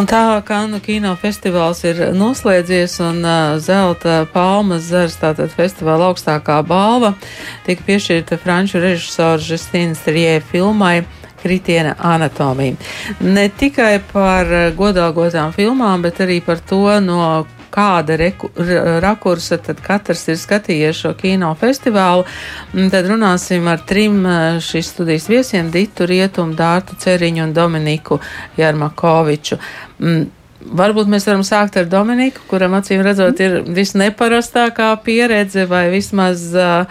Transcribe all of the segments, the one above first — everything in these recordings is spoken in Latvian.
Un tā kā nu, kino festivāls ir noslēdzies un uh, zelta palmas zars, tātad festivāla augstākā balva, tika piešķirta franču režisora Žestīnas Trie filmai kritiena anatomija. Ne tikai par godāgotām filmām, bet arī par to, no kāda reku, rakursa tad katrs ir skatījies šo kino festivālu. Tad runāsim ar trim šīs studijas viesiem - Ditu Rietumu, Dārtu Ceriņu un Dominiku Jarmakoviču. Varbūt mēs varam sākt ar Dominiku, kuram acīm redzot ir visneparastākā pieredze vai vismaz uh,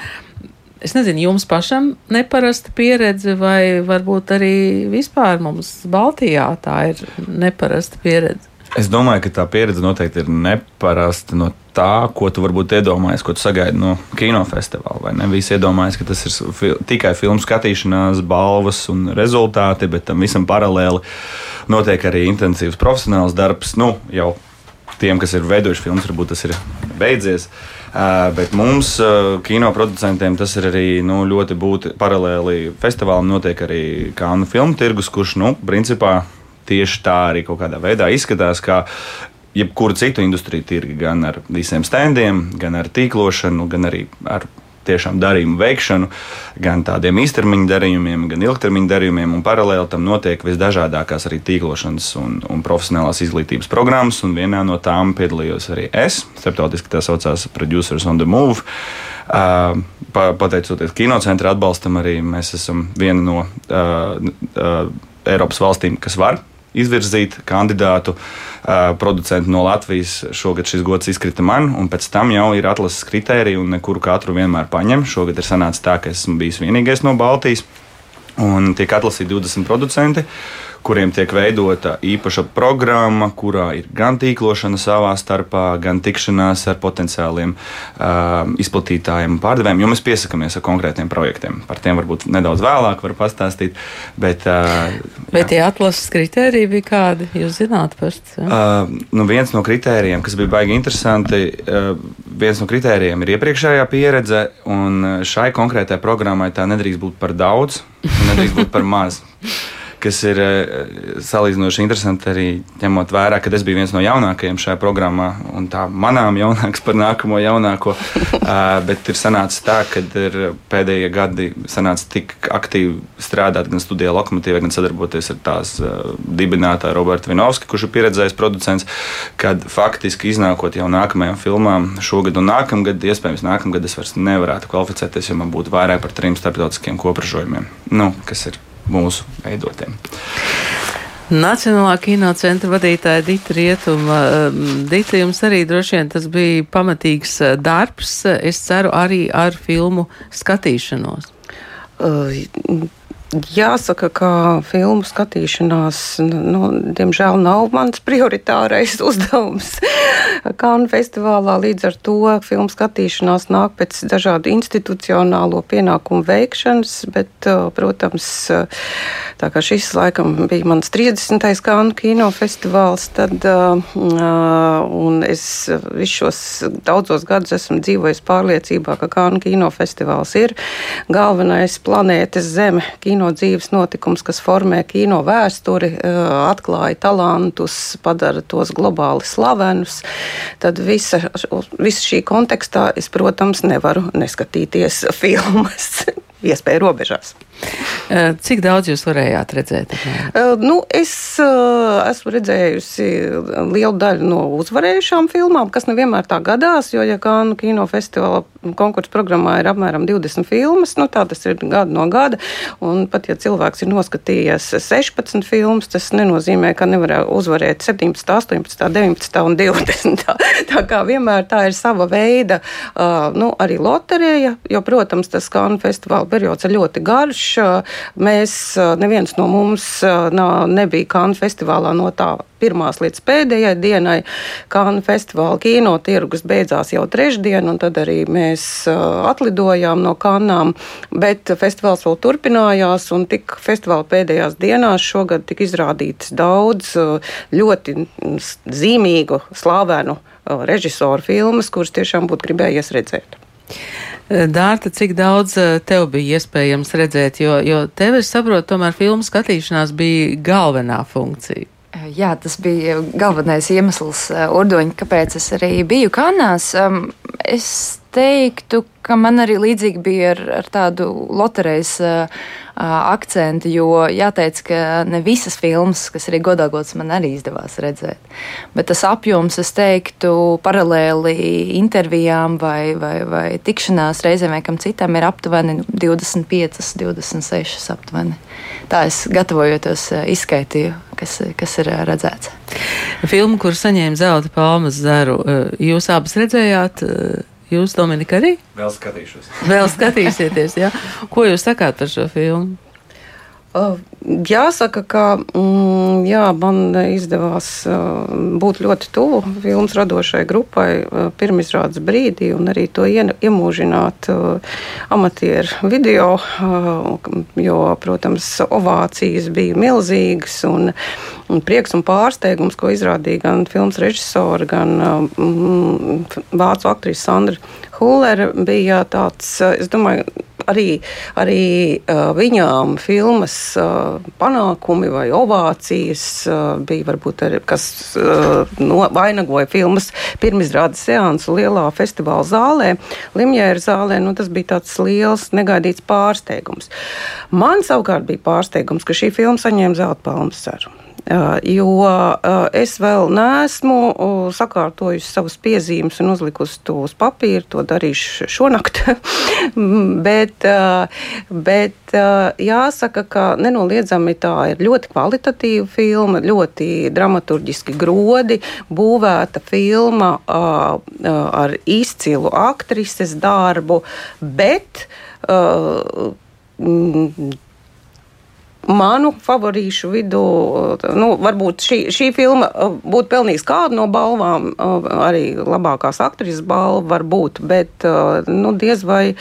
Es nezinu, jums pašam neparasta pieredze, vai varbūt arī vispār mums Baltijā tā ir neparasta pieredze? Es domāju, ka tā pieredze noteikti ir neparasta no tā, ko tu varbūt iedomājies, ko tu sagaidi no kinofestivāla. Ne visi iedomājas, ka tas ir fi tikai filmu skatīšanās, balvas un rezultāti, bet tam visam paralēli notiek arī intensīvs profesionāls darbs. Nu, jau tiem, kas ir veidojuši filmas, varbūt tas ir beidzies. Uh, bet mums, uh, kino producentiem, tas ir arī nu, ļoti būtiski. Paralēli festivālam notiek arī kānu filmu tirgus, kurš, nu, principā tieši tā arī kaut kādā veidā izskatās. Jebkuru citu industriju tirgi, gan ar visiem standiem, gan ar tīklošanu, gan arī ar tiešām darījumu veikšanu, gan tādiem īstermiņa darījumiem, gan ilgtermiņa darījumiem. Paralēli tam notiek visdažādākās arī tīklošanas un, un profesionālās izglītības programmas. Un vienā no tām piedalījos arī es. Starptautiski tā saucās Producers on the Move. Uh, pateicoties kinocentra atbalstam, arī mēs esam viena no uh, uh, Eiropas valstīm, kas var izvirzīt kandidātu producentu no Latvijas. Šogad šis gods izkrita man, un pēc tam jau ir atlases kritērija, un nekuru katru vienmēr paņem. Šogad ir sanācis tā, ka esmu bijis vienīgais no Baltijas, un tiek atlasīti 20 producenti. Uh, kuriem tiek veidota īpaša programma, kurā ir gan tīklošana savā starpā, gan tikšanās ar potenciāliem uh, izplatītājiem un pārdevējiem, jo mēs piesakāmies ar konkrētiem projektiem. Par tiem varbūt nedaudz vēlāk var pastāstīt. Bet, uh, bet tie atlases kritēriji bija kādi? Jūs zināt, pats. Uh, nu viens no kritērijiem, kas bija baigi interesanti, uh, viens no kritērijiem ir iepriekšējā pieredze, un šai konkrētajai programmai tā nedrīkst būt par daudz, nedrīkst būt par maz kas ir eh, salīdzinoši interesanti arī ņemot vērā, ka es biju viens no jaunākajiem šajā programmā, un tā manām jaunāks par nākamo jaunāko. bet ir sanācis tā, ka ir pēdējie gadi sanāca tik aktīvi strādāt gan studijā lokomotīvā, gan sadarboties ar tās dibinātāju Robertu Vinovski, kurš ir pieredzējis producents, kad faktiski iznākot jau nākamajām filmām šogad un nākamgad, iespējams nākamgad es vairs nevarētu kvalificēties, ja man būtu vairāk par trim starptautiskiem kopražojumiem, nu, kas ir mūsu veidotiem. Nacionālā kinocentra vadītāja Dita Rietuma. Um, Dita, jums arī droši vien tas bija pamatīgs uh, darbs, es ceru, arī ar filmu skatīšanos. Uh, Jāsaka, ka filmu skatīšanās, nu, diemžēl, nav mans prioritārais uzdevums. Kānu festivālā līdz ar to filmu skatīšanās nāk pēc dažādu institucionālo pienākumu veikšanas, bet, protams, tā kā šis laikam bija mans 30. Kānu kinofestivāls, tad, un es visus šos daudzos gadus esmu dzīvojis pārliecībā, ka Kānu kinofestivāls ir galvenais planētas Zeme kinofestivāls kino dzīves notikums, kas formē kino vēsturi, eh, atklāja talantus, padara tos globāli slavenus, tad visa, visa šī kontekstā es, protams, nevaru neskatīties filmas iespēju robežās. Eh, cik daudz jūs varējāt redzēt? Uh, nu, es uh, esmu redzējusi lielu daļu no uzvarējušām filmām, kas nevienmēr tā gadās, jo, ja Kānu kinofestivāla konkursu programmā ir apmēram 20 filmas, nu, tā tas ir gada no gada, un pat ja cilvēks ir noskatījies 16 filmas, tas nenozīmē, ka nevar uzvarēt 17, 18, 19 un 20. Tā, kā vienmēr tā ir sava veida, nu, arī loterija, jo, protams, tas Kānu festivāla periods ir ļoti garš, Mēs, neviens no mums nebija Kānu festivālā no tā pirmās līdz pēdējai dienai. Kānu festivāla kino tirgus beidzās jau trešdien, un tad arī mēs atlidojām no Kānām, bet festivāls vēl turpinājās, un tik festivāla pēdējās dienās šogad tika izrādīts daudz ļoti zīmīgu, slāvenu režisoru filmas, kuras tiešām būtu gribējies redzēt. Dārta, cik daudz eh, tev bija iespējams redzēt, jo, jo tev, es saprotu, tomēr filmu skatīšanās bija galvenā funkcija. Jā, tas bija galvenais iemesls, Urduņa, kāpēc es arī biju Kanās. Es teiktu, ka man arī līdzīgi bija ar, ar tādu loterijas uh, akcentu, jo jāteic, ka ne visas filmas, kas arī godāgots, man arī izdevās redzēt. Bet tas apjoms, es teiktu, paralēli intervijām vai, vai, vai tikšanās reizēm vai kam citam ir aptuveni 25, 26 aptuveni. Tā es gatavojoties izskaitīju, kas, kas ir redzēts. Filmu, kur saņēma zelta palmas zaru, jūs abas redzējāt? Jūs, Dominika, arī? Vēl skatīšos. Vēl skatīsieties, jā. Ko jūs sakāt par šo filmu? Jāsaka, ka mm, jā, man izdevās būt ļoti tuvu filmas radošai grupai pirmizrādes brīdī un arī to iemūžināt amatieru video, jo, protams, ovācijas bija milzīgas un, un prieks un pārsteigums, ko izrādīja gan filmas režisori, gan mm, vācu aktrise Sandra Hullera, bija tāds, es domāju, arī, arī viņām filmas panākumi vai ovācijas bija varbūt arī, kas no, vainagoja filmas pirmizrādes seansu lielā festivāla zālē, Limjēra zālē. Nu, tas bija tāds liels negaidīts pārsteigums. Man savukārt bija pārsteigums, ka šī filma saņēma zelta palmas saru. Jo es vēl neesmu sakārtojusi savas piezīmes un uzlikusi to uz papīra. To darīšu šonakt. bet, bet jāsaka, ka nenoliedzami tā ir ļoti kvalitatīva filma, ļoti dramaturgiski grodi, būvēta filma ar izcilu aktrises darbu, bet manu favorīšu vidū, nu, varbūt šī, šī filma uh, būtu pelnījusi kādu no balvām, uh, arī labākās aktrises balva varbūt, bet uh, nu, diez, vai,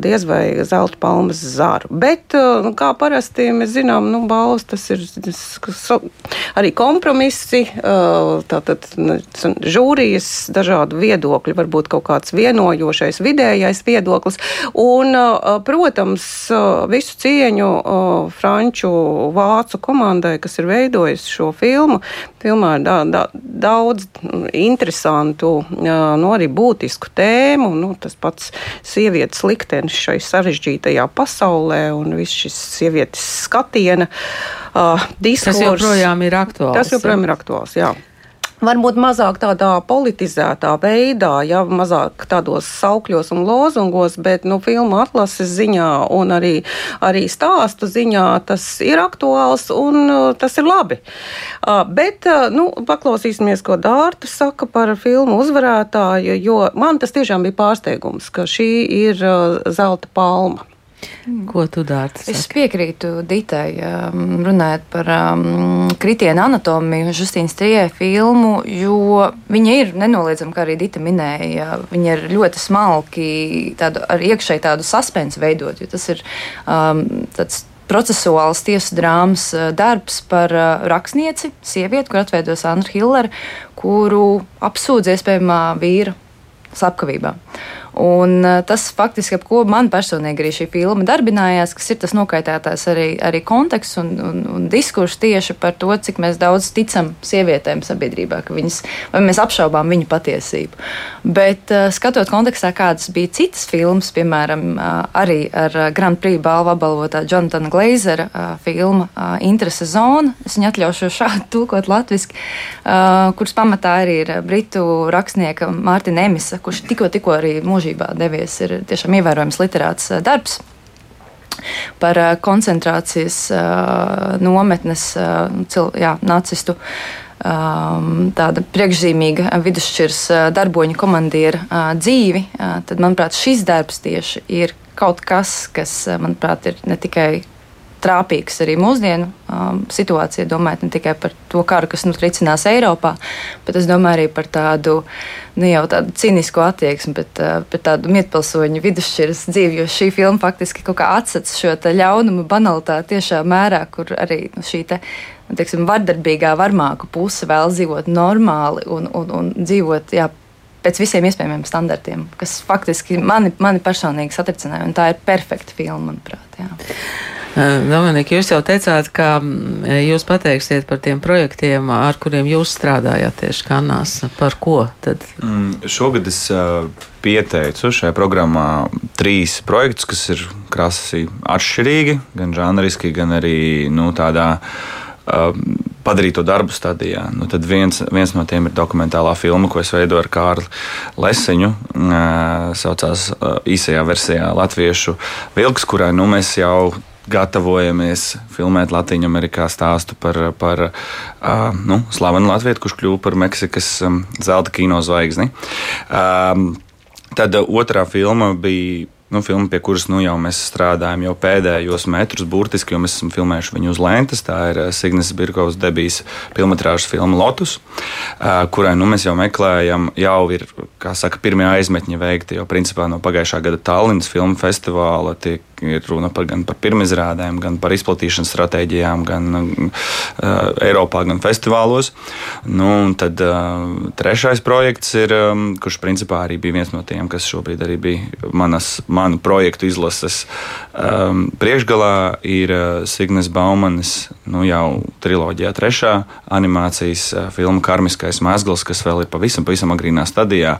diez vai zelta palmas zaru. Bet, nu, kā parasti mēs zinām, nu, balvas tas ir arī kompromisi, tātad nu, žūrijas dažādu viedokļu, varbūt kaut kāds vienojošais vidējais viedoklis. Un, protams, visu cieņu Franču franču, vācu komandai, kas ir veidojusi šo filmu. Filmā ir da, da, daudz interesantu, nu, arī būtisku tēmu. Nu, tas pats sievietes liktenis šai sarežģītajā pasaulē un viss šis sievietes skatiena uh, diskurs. Tas joprojām ir aktuāls. Tas joprojām ir aktuāls, jā. Varbūt mazāk tādā politizētā veidā, ja mazāk tādos saukļos un lozungos, bet nu, filmu atlases ziņā un arī, arī stāstu ziņā tas ir aktuāls un uh, tas ir labi. Uh, bet uh, nu, paklausīsimies, ko Dārta saka par filmu uzvarētāju, jo man tas tiešām bija pārsteigums, ka šī ir zelta palma. Ko tu dari? Es piekrītu Ditai, um, runājot par um, kritienu anatomiju, Justīnas Trijai filmu, jo viņa ir nenoliedzama, kā arī Dita minēja, viņa ir ļoti smalki tādu, ar iekšēji tādu suspensu veidot, jo tas ir um, tāds procesuāls tiesu drāmas uh, darbs par uh, rakstnieci, sievieti, kur atveido Sandra Hillera, kuru apsūdz iespējamā vīra slepkavībā. Un eh, tas faktiski, ap ko man personīgi arī šī filma darbinājās, kas ir tas nokaitētājs arī, arī konteksts un, un, un diskurss tieši par to, cik mēs daudz ticam sievietēm sabiedrībā, ka viņas, vai mēs apšaubām viņu patiesību. Bet eh, skatot kontekstā, kādas bija citas filmas, piemēram, eh, arī ar Grand Prix balvu apbalvotā Jonathana Glazera filma Interese zona, es viņu atļaušu šādi tulkot latviski, kuras pamatā arī ir britu rakstnieka Mārtiņa Emisa, kurš tikko, tikko arī mūžā mūžībā devies, ir tiešām ievērojams literāts eh, darbs par eh, koncentrācijas eh, nometnes cil, jā, nacistu. Tāda priekšzīmīga vidusšķiras darboņa komandiera dzīvi, tad, manuprāt, šis darbs tieši ir kaut kas, kas, manuprāt, ir ne tikai trāpīgs arī mūsdienu um, situācija, domājot ne tikai par to karu, kas nu tricinās Eiropā, bet es domāju arī par tādu nu, jau tādu cīnisku attieksmi, bet uh, par tādu mietpilsoņu vidusšķiras dzīvi, jo šī filma faktiski kaut kā atsats šo ļaunumu banalitāti tiešā mērā, kur arī nu, šī te, teiksim, vardarbīgā varmāku puse vēl dzīvot normāli un, un, un dzīvot, jā, pēc visiem iespējamiem standartiem, kas faktiski mani, mani personīgi satricināja. Tā ir perfekta filma, manuprāt. Jā. Dominika, jūs jau teicāt, ka jūs pateiksiet par tiem projektiem, ar kuriem jūs strādājāt tieši Kanās. Par ko tad? Mm, šogad es pieteicu šajā programmā trīs projektus, kas ir krasi atšķirīgi, gan žanriski, gan arī nu, tādā uh, padarīto darbu stadijā. Nu, tad viens, viens no tiem ir dokumentālā filma, ko es veidoju ar Kārli Lesiņu. Uh, saucās īsajā versijā Latviešu vilks, kurai nu, mēs jau gatavojamies filmēt Latviju Amerikā stāstu par, par uh, nu, slavenu Latviju, kurš kļuva par Meksikas um, zelta kino zvaigzni. Um, tad otrā filma bija nu, filma, pie kuras nu, jau mēs strādājam jau pēdējos metrus, burtiski, jo mēs esam filmējuši viņu uz lentes. Tā ir Signas Birkovs debijas filmas filma Lotus, kurai nu, mēs jau meklējam, jau ir saka, pirmie aizmetņi veikti. Jo principā no pagājušā gada Tallinas filmu festivāla tiek ir runa par, gan par pirmizrādēm, gan par izplatīšanas stratēģijām, gan uh, Eiropā, gan festivālos. Nu, tad uh, trešais projekts ir, um, kurš principā arī bija viens no tiem, kas šobrīd arī bija manas, manu projektu izlases um, priekšgalā, ir uh, Signes Baumanis, nu jau triloģijā trešā animācijas uh, filma Karmiskais mezgls, kas vēl ir pavisam, pavisam agrīnā stadijā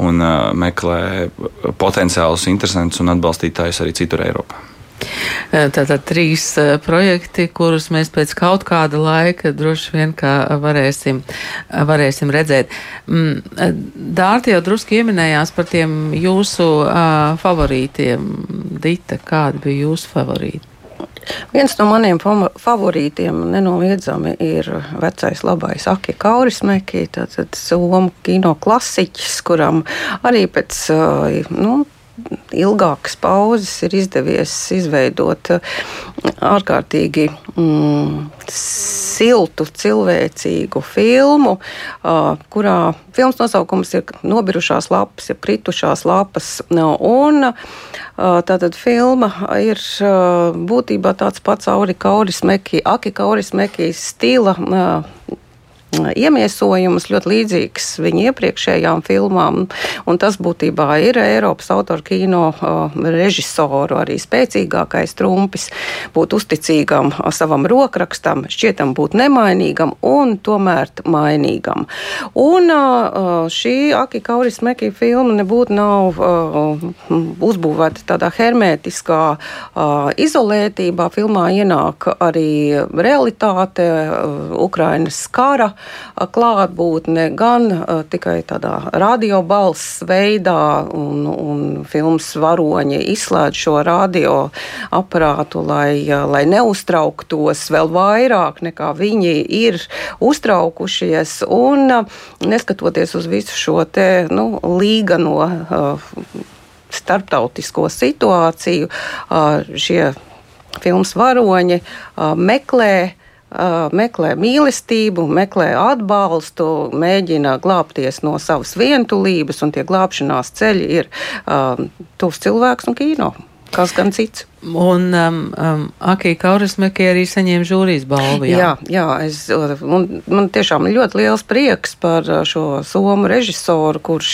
un uh, meklē potenciālus interesantus un atbalstītājus arī citur Eiropā. Tātad trīs projekti, kurus mēs pēc kaut kāda laika droši vien varēsim, varēsim redzēt. Mm, Dārti jau drusku ieminējās par tiem jūsu uh, favorītiem. Dita, kādi bija jūsu favorīti? Viens no maniem favorītiem nenoliedzami ir vecais labais Aki Kaurismeki, tātad somu kino klasiķis, kuram arī pēc nu, ilgākas pauzes ir izdevies izveidot ārkārtīgi mm, siltu, cilvēcīgu filmu, kurā filmas nosaukums ir Nobirušās lapas, ja kritušās lapas. Un tātad filma ir būtībā tāds pats Auri Kauris Mekī, Aki Kauris Mekī stila iemiesojums ļoti līdzīgs viņa iepriekšējām filmām. Tas būtībā ir Eiropas autoru kino režisoru arī spēcīgākais trumpis, būt uzticīgam savam rokrakstam, šķietam būt nemainīgam un tomēr mainīgam. Un šī Aki Kauris Mekī filma nebūtu nav uzbūvēta tādā hermētiskā izolētībā. Filmā ienāk arī realitāte, Ukrainas kara klātbūtne gan tikai tādā radio balss veidā, un, un filmas varoņi izslēdz šo radio aparātu, lai, lai neuztrauktos vēl vairāk nekā viņi ir uztraukušies. Un neskatoties uz visu šo te nu, līgano starptautisko situāciju, šie filmas varoņi meklē meklē mīlestību, meklē atbalstu, mēģina glābties no savas vientulības, un tie glābšanās ceļi ir uh, tuvs cilvēks un kino. Kas gan cits? Un um, um, Akija Kaurismeki arī saņēma žūrijas balvu. Jā, jā, jā es, un, man tiešām ir ļoti liels prieks par uh, šo somu režisoru, kurš,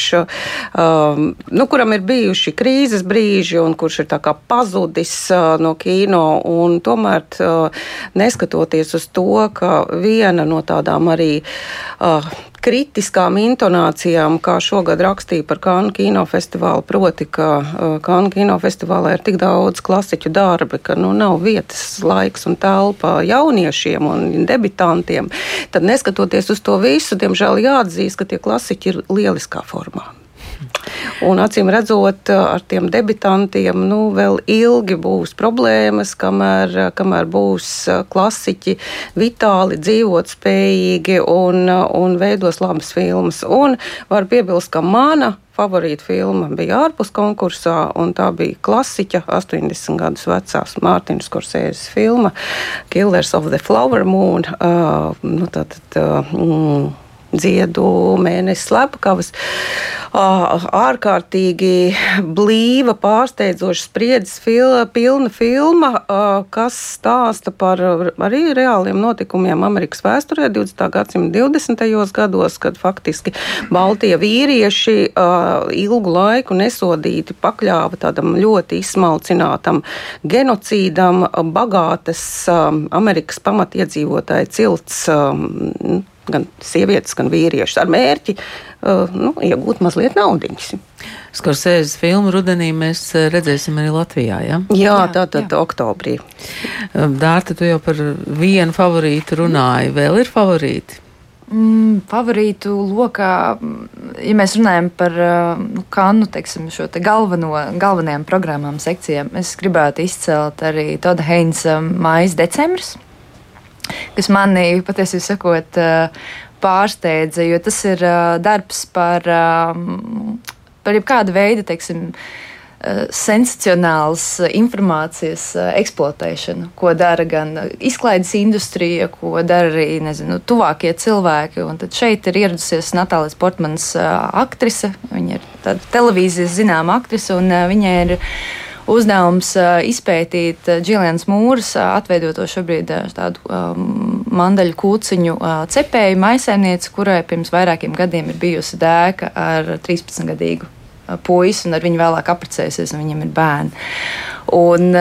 um, nu, kuram ir bijuši krīzes brīži un kurš ir tā kā pazudis uh, no kino. Un tomēr, uh, neskatoties uz to, ka viena no tādām arī uh, kritiskām intonācijām, kā šogad rakstīja par Kānu kinofestivālu, proti, ka uh, Kānu kinofestivālā ir tik daudz klasiķu darbi, ka nu, nav vietas, laiks un telpa jauniešiem un debitantiem, tad neskatoties uz to visu, diemžēl jāatzīst, ka tie klasiķi ir lieliskā formā. Un acīm redzot, ar tiem debitantiem nu, vēl ilgi būs problēmas, kamēr, kamēr būs klasiķi vitāli, dzīvot spējīgi un, un veidos labas filmas. Un var piebilst, ka mana favorīta filma bija ārpus konkursā, un tā bija klasiķa, 80 gadus vecās Mārtiņas Korsēzes filma Killers of the Flower Moon. Uh, nu, tā, tā, uh, mm, dziedu mēnesis slepkavas. Ārkārtīgi blīva, pārsteidzoša spriedzes fil, pilna filma, kas stāsta par arī reāliem notikumiem Amerikas vēsturē 20. gadsimta 20. gados, kad faktiski Baltie vīrieši ilgu laiku nesodīti pakļāva tādam ļoti izsmalcinātam genocīdam, bagātas Amerikas pamatiedzīvotāju cilts gan sievietes, gan vīriešus ar mērķi uh, nu, iegūt mazliet naudiņas. Skorsēzes filmu rudenī mēs uh, redzēsim arī Latvijā. Ja? Jā, tā tad oktobrī. Um, Dārta, tu jau par vienu favorītu runāji. Vēl ir favorīti? Mm, favorītu lokā, ja mēs runājam par uh, nu, kanu, teiksim, šo te galveno, galvenajām programmām, sekcijām, es gribētu izcelt arī Toda Heinza mājas decembris kas manī patiesībā sakot pārsteidza, jo tas ir darbs par, par jebkādu veidu, teiksim, sensacionāls informācijas eksploatēšanu, ko dara gan izklaides industrija, ko dara arī nezinu, tuvākie cilvēki. Un tad šeit ir ieradusies Natālijas Portmanas aktrise. Viņa ir tāda televīzijas zināma aktrise, un viņai ir uzdevums izpētīt Džilians Mūras atveidoto šobrīd tādu um, mandaļu kūciņu cepēju maisēnieci, kurai pirms vairākiem gadiem ir bijusi dēka ar 13-gadīgu puisi, un ar viņu vēlāk apprecējusies, un viņam ir bērni. Un,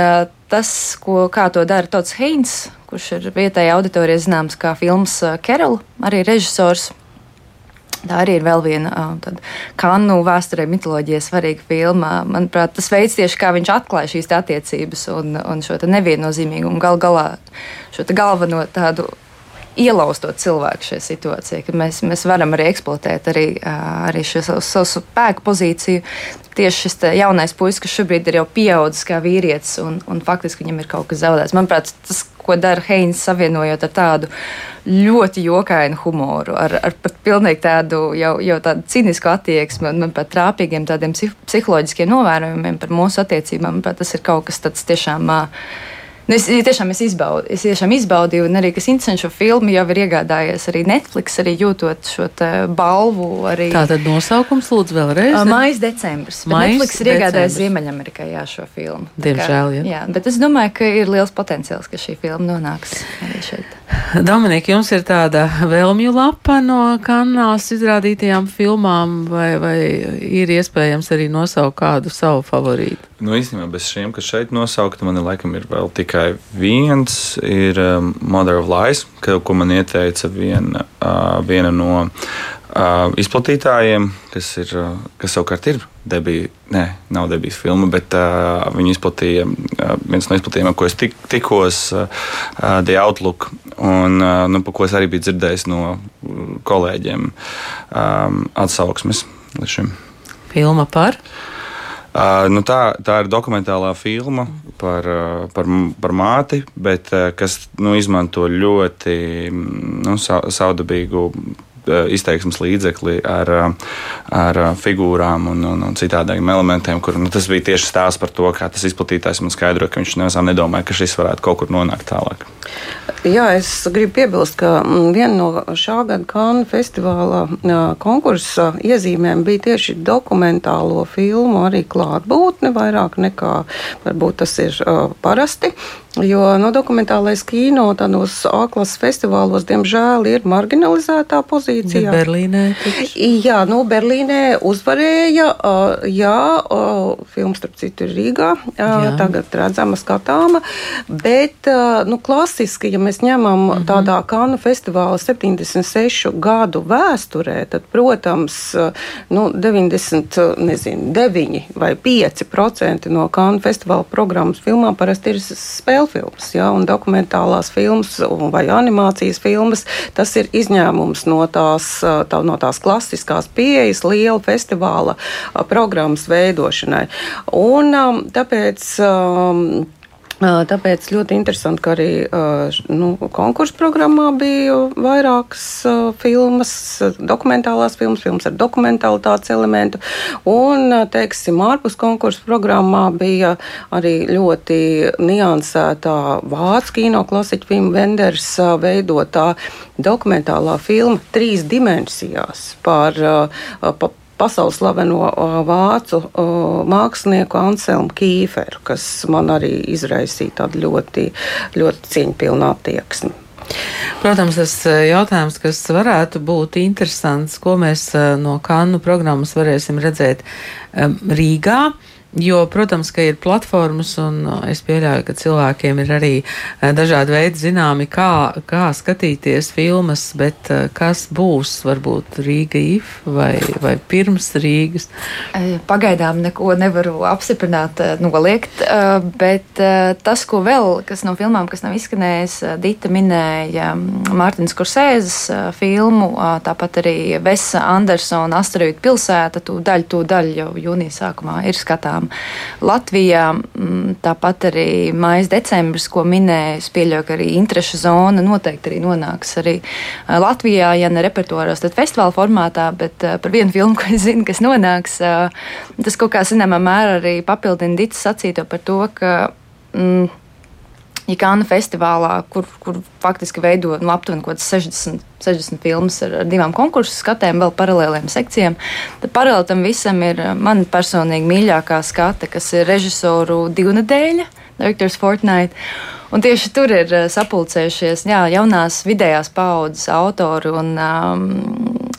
tas, ko, kā to dara Tots Heins, kurš ir vietējā auditorijā zināms kā filmas Kerala, arī režisors. Tā arī ir vēl viena kanu vēsturē, mitoloģijā svarīga filma. Manuprāt, tas veids tieši kā viņš atklāja šīs attiecības un, un šo neviennozīmīgumu, gal galā šo galveno tādu ielaustot cilvēku šajā situācijā, ka mēs, mēs varam arī eksploatēt arī, arī šo savu, savu spēku pozīciju. Tieši šis jaunais puisis, kas šobrīd ir jau pieaudzis kā vīrietis, un, un faktiski viņam ir kaut kas zaudēts. Manuprāt, tas, ko dara Heins, savienojot ar tādu ļoti jokainu humoru, ar, ar pat pilnīgi tādu jau, jau tādu cinisku attieksmi un, manuprāt, trāpīgiem tādiem psiholoģiskiem novērojumiem par mūsu attiecībām. Manuprāt, tas ir kaut kas tāds tiešām. Uh, Nu, es, tiešām es, izbaud, es tiešām izbaudīju, un arī, kas interesanti, šo filmu jau ir iegādājies arī Netflix, arī jūtot šo balvu. Arī, Tā tad nosaukums lūdzu vēlreiz. Uh, Mājas decembris. Mais Netflix ir iegādājis Ziemeļamerikā jā, šo filmu. Diemžēl, jā. jā. Bet es domāju, ka ir liels potenciāls, ka šī filma nonāks arī šeit. Dominika, jums ir tāda vēlmju lapa no kanāls izrādītajām filmām, vai, vai ir iespējams arī nosaukt kādu savu favorītu? Nu, īstenībā bez šiem, kas šeit nosaukti, man laikam ir vēl tikai viens, ir um, Mother of Lies, ka, ko man ieteica viena, uh, viena no uh, izplatītājiem, kas, ir, uh, kas savukārt ir debija. Nē, nav debijas filma, bet uh, viņu izplatīja uh, viens no izplatījumiem, ko es tik, tikos, uh, The Outlook, un uh, nu, par ko es arī biju dzirdējis no kolēģiem um, atsauksmes līdz šim. Filma par? Uh, nu tā, tā ir dokumentālā filma par, uh, par, par māti, bet, uh, kas nu, izmanto ļoti nu, saudabīgu izteiksmes līdzekli ar, eh, ar eh, figūrām un, un, un citādiem elementiem, kur nu, tas bija tieši stāsts par to, kā tas izplatītājs man skaidroja, ka viņš nemazām nedomāja, ka šis varētu kaut kur nonākt tālāk. Jā, es gribu piebilst, ka mm, viena no šā gada Kānu festivālā konkursa iezīmēm bija tieši dokumentālo filmu arī klātbūtne, vairāk nekā varbūt tas ir parasti. Jo no, dokumentālais kino tādos A-klases festivālos, diemžēl, ir marginalizētā pozīcijā. Bet Berlīnē? Taču. Jā, nu, Berlīnē uzvarēja. Jā, filmas, starp citu, ir Rīgā. Jā. Tagad redzama, skatāma. Bet, nu, klasiski, ja mēs ņemam mm -hmm. tādā Kanu festivāla 76 gadu vēsturē, tad, protams, nu, 99 vai 5% no Kanu festivāla programmas filmām parasti ir spēlētas spēlfilmas, ja, un dokumentālās filmas vai animācijas filmas. Tas ir izņēmums no tās, tā, no tās klasiskās pieejas liela festivāla programmas veidošanai. Un, tāpēc Tāpēc ļoti interesanti, ka arī nu, konkursu programmā bija vairākas filmas, dokumentālās filmas, filmas ar dokumentālitātes elementu. Un, teiksim, ārpus konkursu programmā bija arī ļoti niansētā vācu kino klasiķa filma Venders veidotā dokumentālā filma trīs dimensijās par, par pasaules slaveno vācu mākslinieku Anselmu Kīferu, kas man arī izraisīja tādu ļoti, ļoti cieņpilnu attieksmi. Protams, tas jautājums, kas varētu būt interesants, ko mēs no Kannu programmas varēsim redzēt Rīgā. Jo, protams, ka ir platformas, un uh, es pieļauju, ka cilvēkiem ir arī uh, dažādi veidi zināmi, kā, kā skatīties filmas, bet uh, kas būs varbūt Rīga IF vai, vai pirms Rīgas? Pagaidām neko nevaru apstiprināt, noliegt, bet tas, ko vēl, kas no filmām, kas nav izskanējis, Dita minēja um, Mārtiņas Kursēzes filmu, tāpat arī Vesa Andersona Asteroīdu pilsēta, tū daļu, tū daļu jau jūnija sākumā ir skatām vietām. Latvijā mm, tāpat arī mājas decembris, ko minēju, es pieļauju, ka arī interešu zona noteikti arī nonāks arī Latvijā, ja ne repertuāros, tad festivāla formātā, bet par vienu filmu, ko es zinu, kas nonāks, tas kaut kā zināmā mērā arī papildina Dits sacīto par to, ka. Mm, Jāna festivālā, kur, kur faktiski veido nu, aptuveni 60, 60 filmas ar, ar divām konkursu skatēm, vēl paralēliem sekcijām. Tad paralēli tam visam ir man personīgi mīļākā skata, kas ir režisoru divnedēļa, Directors Fortnite. Un tieši tur ir sapulcējušies jā, jaunās vidējās paudzes autori, un, um,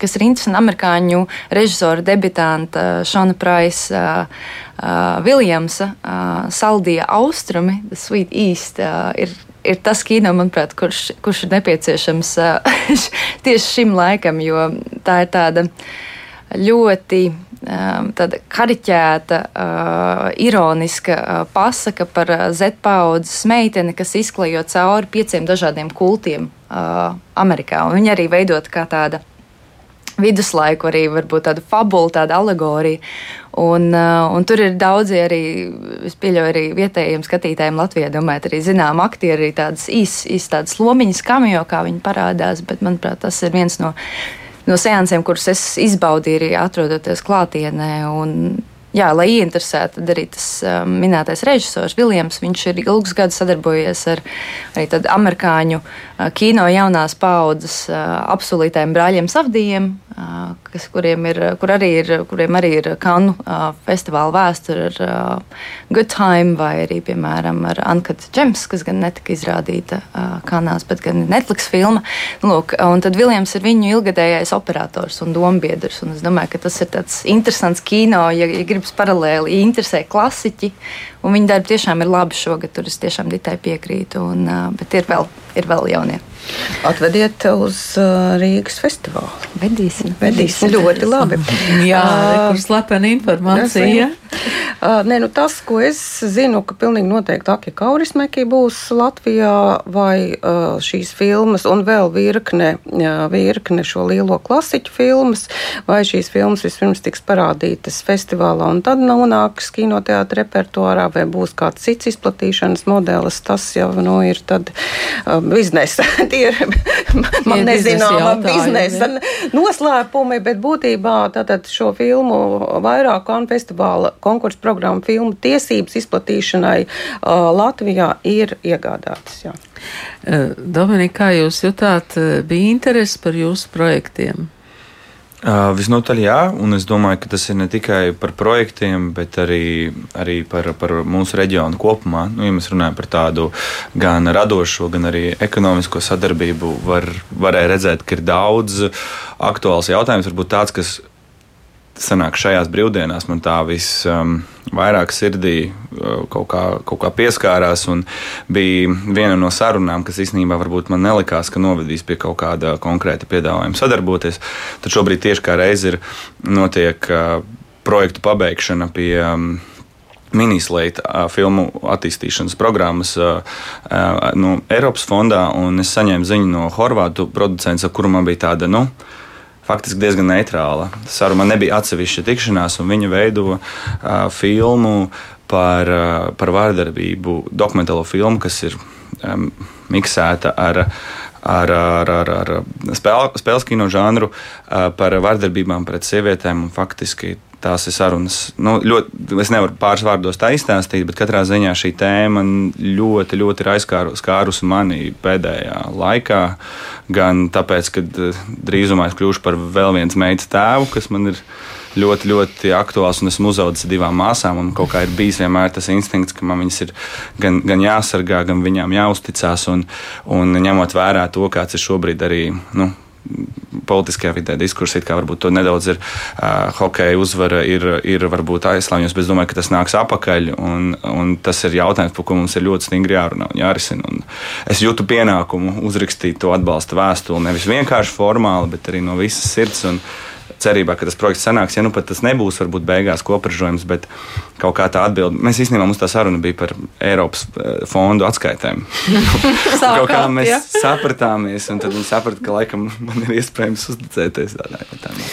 kas ir interesanti amerikāņu režisora debitanta Šona Praisa. Uh, uh, Viljamsa uh, Saldija Austrumi, The Sweet East, uh, ir, ir tas kino, manuprāt, kurš, kurš ir nepieciešams tieši šim laikam, jo tā ir tāda ļoti tāda kariķēta, ironiska pasaka par uh, Z-paudzes meiteni, kas izklejo cauri pieciem dažādiem kultiem Amerikā. Un viņa arī veidot kā tāda viduslaiku, arī varbūt tādu fabulu, tādu alegoriju. Un, uh, un tur ir daudzi arī, es pieļauju, arī vietējiem skatītājiem Latvijā, domājot, arī zinām aktieri, arī tādas īsas, īs tādas lomiņas kamio, kā viņi parādās, bet manuprāt, tas ir viens no, no seansiem, kurus es izbaudīju arī atrodoties klātienē. Un, jā, lai ieinteresētu, tad arī tas um, minētais režisors Viljams, viņš ir ilgus gadus sadarbojies ar arī amerikāņu uh, kino jaunās paudzes uh, absolūtajiem brāļiem Savdijiem, kas, kuriem, ir, kur arī ir, kuriem arī ir Kanu festivāla vēsture ar Good Time vai arī, piemēram, ar Uncut Gems, kas gan netika izrādīta Kanās, bet gan Netflix filma. Lūk, un tad Viljams ir viņu ilgadējais operators un dombiedrs, un es domāju, ka tas ir tāds interesants kino, ja, ja gribas paralēli, ja interesē klasiķi, un viņa darbi tiešām ir labi šogad, tur es tiešām ditai piekrītu, un, bet ir vēl, ir vēl стороны. Atvediet uz uh, Rīgas festivālu. Vedīsim. Vedīsim ļoti labi. Jā, uh, kur slepena informācija. Uh, nē, nu tas, ko es zinu, ka pilnīgi noteikti Akija Kaurismeki būs Latvijā vai šīs filmas un vēl virkne, virkne šo lielo klasiķu filmas, vai šīs filmas vispirms tiks parādītas festivālā un tad nonāks kinoteātra repertuārā, vai būs kāds cits izplatīšanas modelis, tas jau nu, ir tad uh, biznesa tie ir man nezināma biznesa noslēpumi, bet būtībā tātad šo filmu vairāk kan festivāla konkursu programmu filmu tiesības izplatīšanai uh, Latvijā ir iegādātas. Jā. Dominika, kā jūs jutāt, bija interesi par jūsu projektiem? Uh, visnotaļ jā, un es domāju, ka tas ir ne tikai par projektiem, bet arī, arī par, par mūsu reģionu kopumā. Nu, ja mēs runājam par tādu gan radošo, gan arī ekonomisko sadarbību, var, varēja redzēt, ka ir daudz aktuāls jautājums, varbūt tāds, kas sanāk šajās brīvdienās man tā visvairāk um, sirdī uh, kaut kā, kaut kā pieskārās. Bija viena no sarunām, kas īstenībā varbūt man nelikās, ka novedīs pie kaut kāda konkrēta piedāvājuma sadarboties. Tad šobrīd tieši kā reiz ir notiek uh, projektu pabeigšana pie. Um, Minislēta uh, filmu attīstīšanas programmas uh, uh, no Eiropas fondā, un es saņēmu ziņu no Horvātu producenta, ar kuru man bija tāda, nu, uh, faktiski diezgan neitrāla. Saruna nebija atsevišķa tikšanās, un viņa veido uh, filmu par, par vārdarbību dokumentālo filmu, kas ir um, miksēta ar ar, ar, ar, ar spēl, spēles kino žanru par vardarbībām pret sievietēm. Faktiski tās ir sarunas. Nu, ļoti, es nevaru pāris vārdos tā izstāstīt, bet katrā ziņā šī tēma ļoti, ļoti ir aizskārusi mani pēdējā laikā. Gan tāpēc, ka drīzumā es kļūšu par vēl viens meitas tēvu, kas man ir ļoti, ļoti aktuāls. Un esmu uzaugusi divām māsām, un kaut kā ir bijis vienmēr tas instinkts, ka man viņas ir gan, gan jāsargā, gan viņām jāuzticas. Un, un ņemot vērā to, kāds ir šobrīd arī. Nu, politiskajā vidē diskursi, kā varbūt to nedaudz ir uh, hokeja uzvara, ir, ir varbūt aizslāņos, bet es domāju, ka tas nāks apakaļ. Un, un tas ir jautājums, par ko mums ir ļoti stingri jārunā un jārisina. Un es jūtu pienākumu uzrakstīt to atbalsta vēstuli nevis vienkārši formāli, bet arī no visas sirds. Un, cerībā, ka tas projekts sanāks. Ja nu pat tas nebūs, varbūt beigās kopražojums, bet kaut kā tā atbilde. Mēs īstenībā mums tā saruna bija par Eiropas eh, fondu atskaitēm. kaut kā mēs ja. sapratāmies, un tad viņi saprata, ka laikam man ir iespējams uzticēties tādā jautājumā.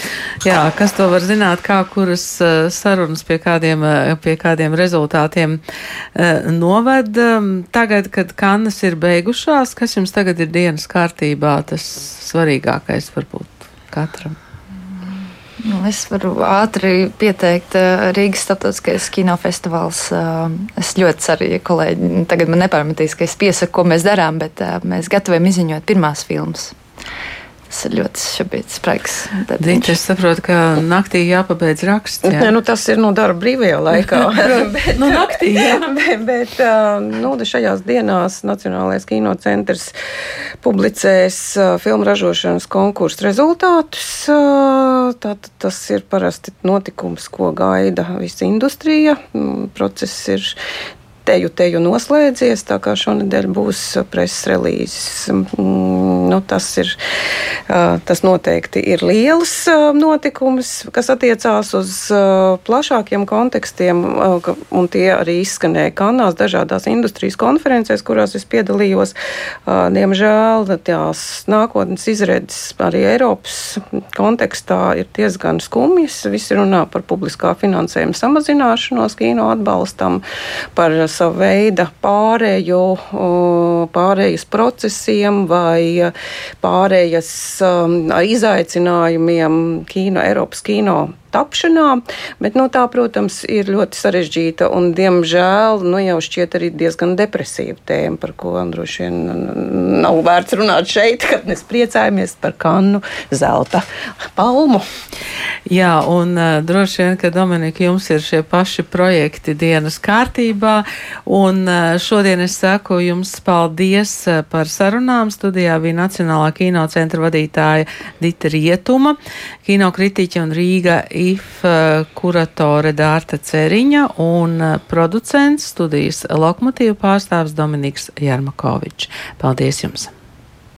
Jā, kas to var zināt, kā kuras eh, sarunas pie kādiem, eh, pie kādiem rezultātiem noved. Tagad, kad kannas ir beigušās, kas jums tagad ir dienas kārtībā, tas svarīgākais varbūt katram? Nu, es varu ātri pieteikt uh, Rīgas starptautiskais kinofestivāls. Uh, es ļoti ceru, ja kolēģi tagad man nepārmetīs, ka es piesaku, ko mēs darām, bet uh, mēs gatavojam izziņot pirmās filmas. Ir ļoti šobrīd spraigs. Dīt, es saprotu, ka naktī jāpabeidz raksts. Jā. Ne, nu, tas ir no darba brīvajā laikā. bet, nu, naktī, jā. bet, bet nu, šajās dienās Nacionālais kinocentrs publicēs filmu ražošanas konkursu rezultātus. Tātad tas ir parasti notikums, ko gaida visa industrija. Mm, process ir teju, teju noslēdzies, tā kā šonadēļ būs preses relīzes. Nu, tas, ir, tas noteikti ir liels notikums, kas attiecās uz plašākiem kontekstiem, un tie arī izskanēja kanās dažādās industrijas konferencēs, kurās es piedalījos. Diemžēl tās nākotnes izredzes arī Eiropas kontekstā ir diezgan skumjas. Visi runā par publiskā finansējuma samazināšanos kino atbalstam, par savu veidu pārēju, pārējas procesiem vai pārējas um, izaicinājumiem kino, Eiropas kino tapšanā, bet nu, tā, protams, ir ļoti sarežģīta un, diemžēl, nu, jau šķiet arī diezgan depresīva tēma, par ko droši vien nav vērts runāt šeit, kad mēs priecājamies par kannu zelta palmu. Jā, un droši vien, ka Dominika, jums ir šie paši projekti dienas kārtībā, un šodien es saku jums paldies par sarunām. Studijā bija Nacionālā kinocentra vadītāja Dita Rietuma, kinokritiķa un Rīga IF kuratore Dārta Ceriņa un producents studijas Lokmotīva pārstāvs Dominiks Jarmakovičs. Paldies jums!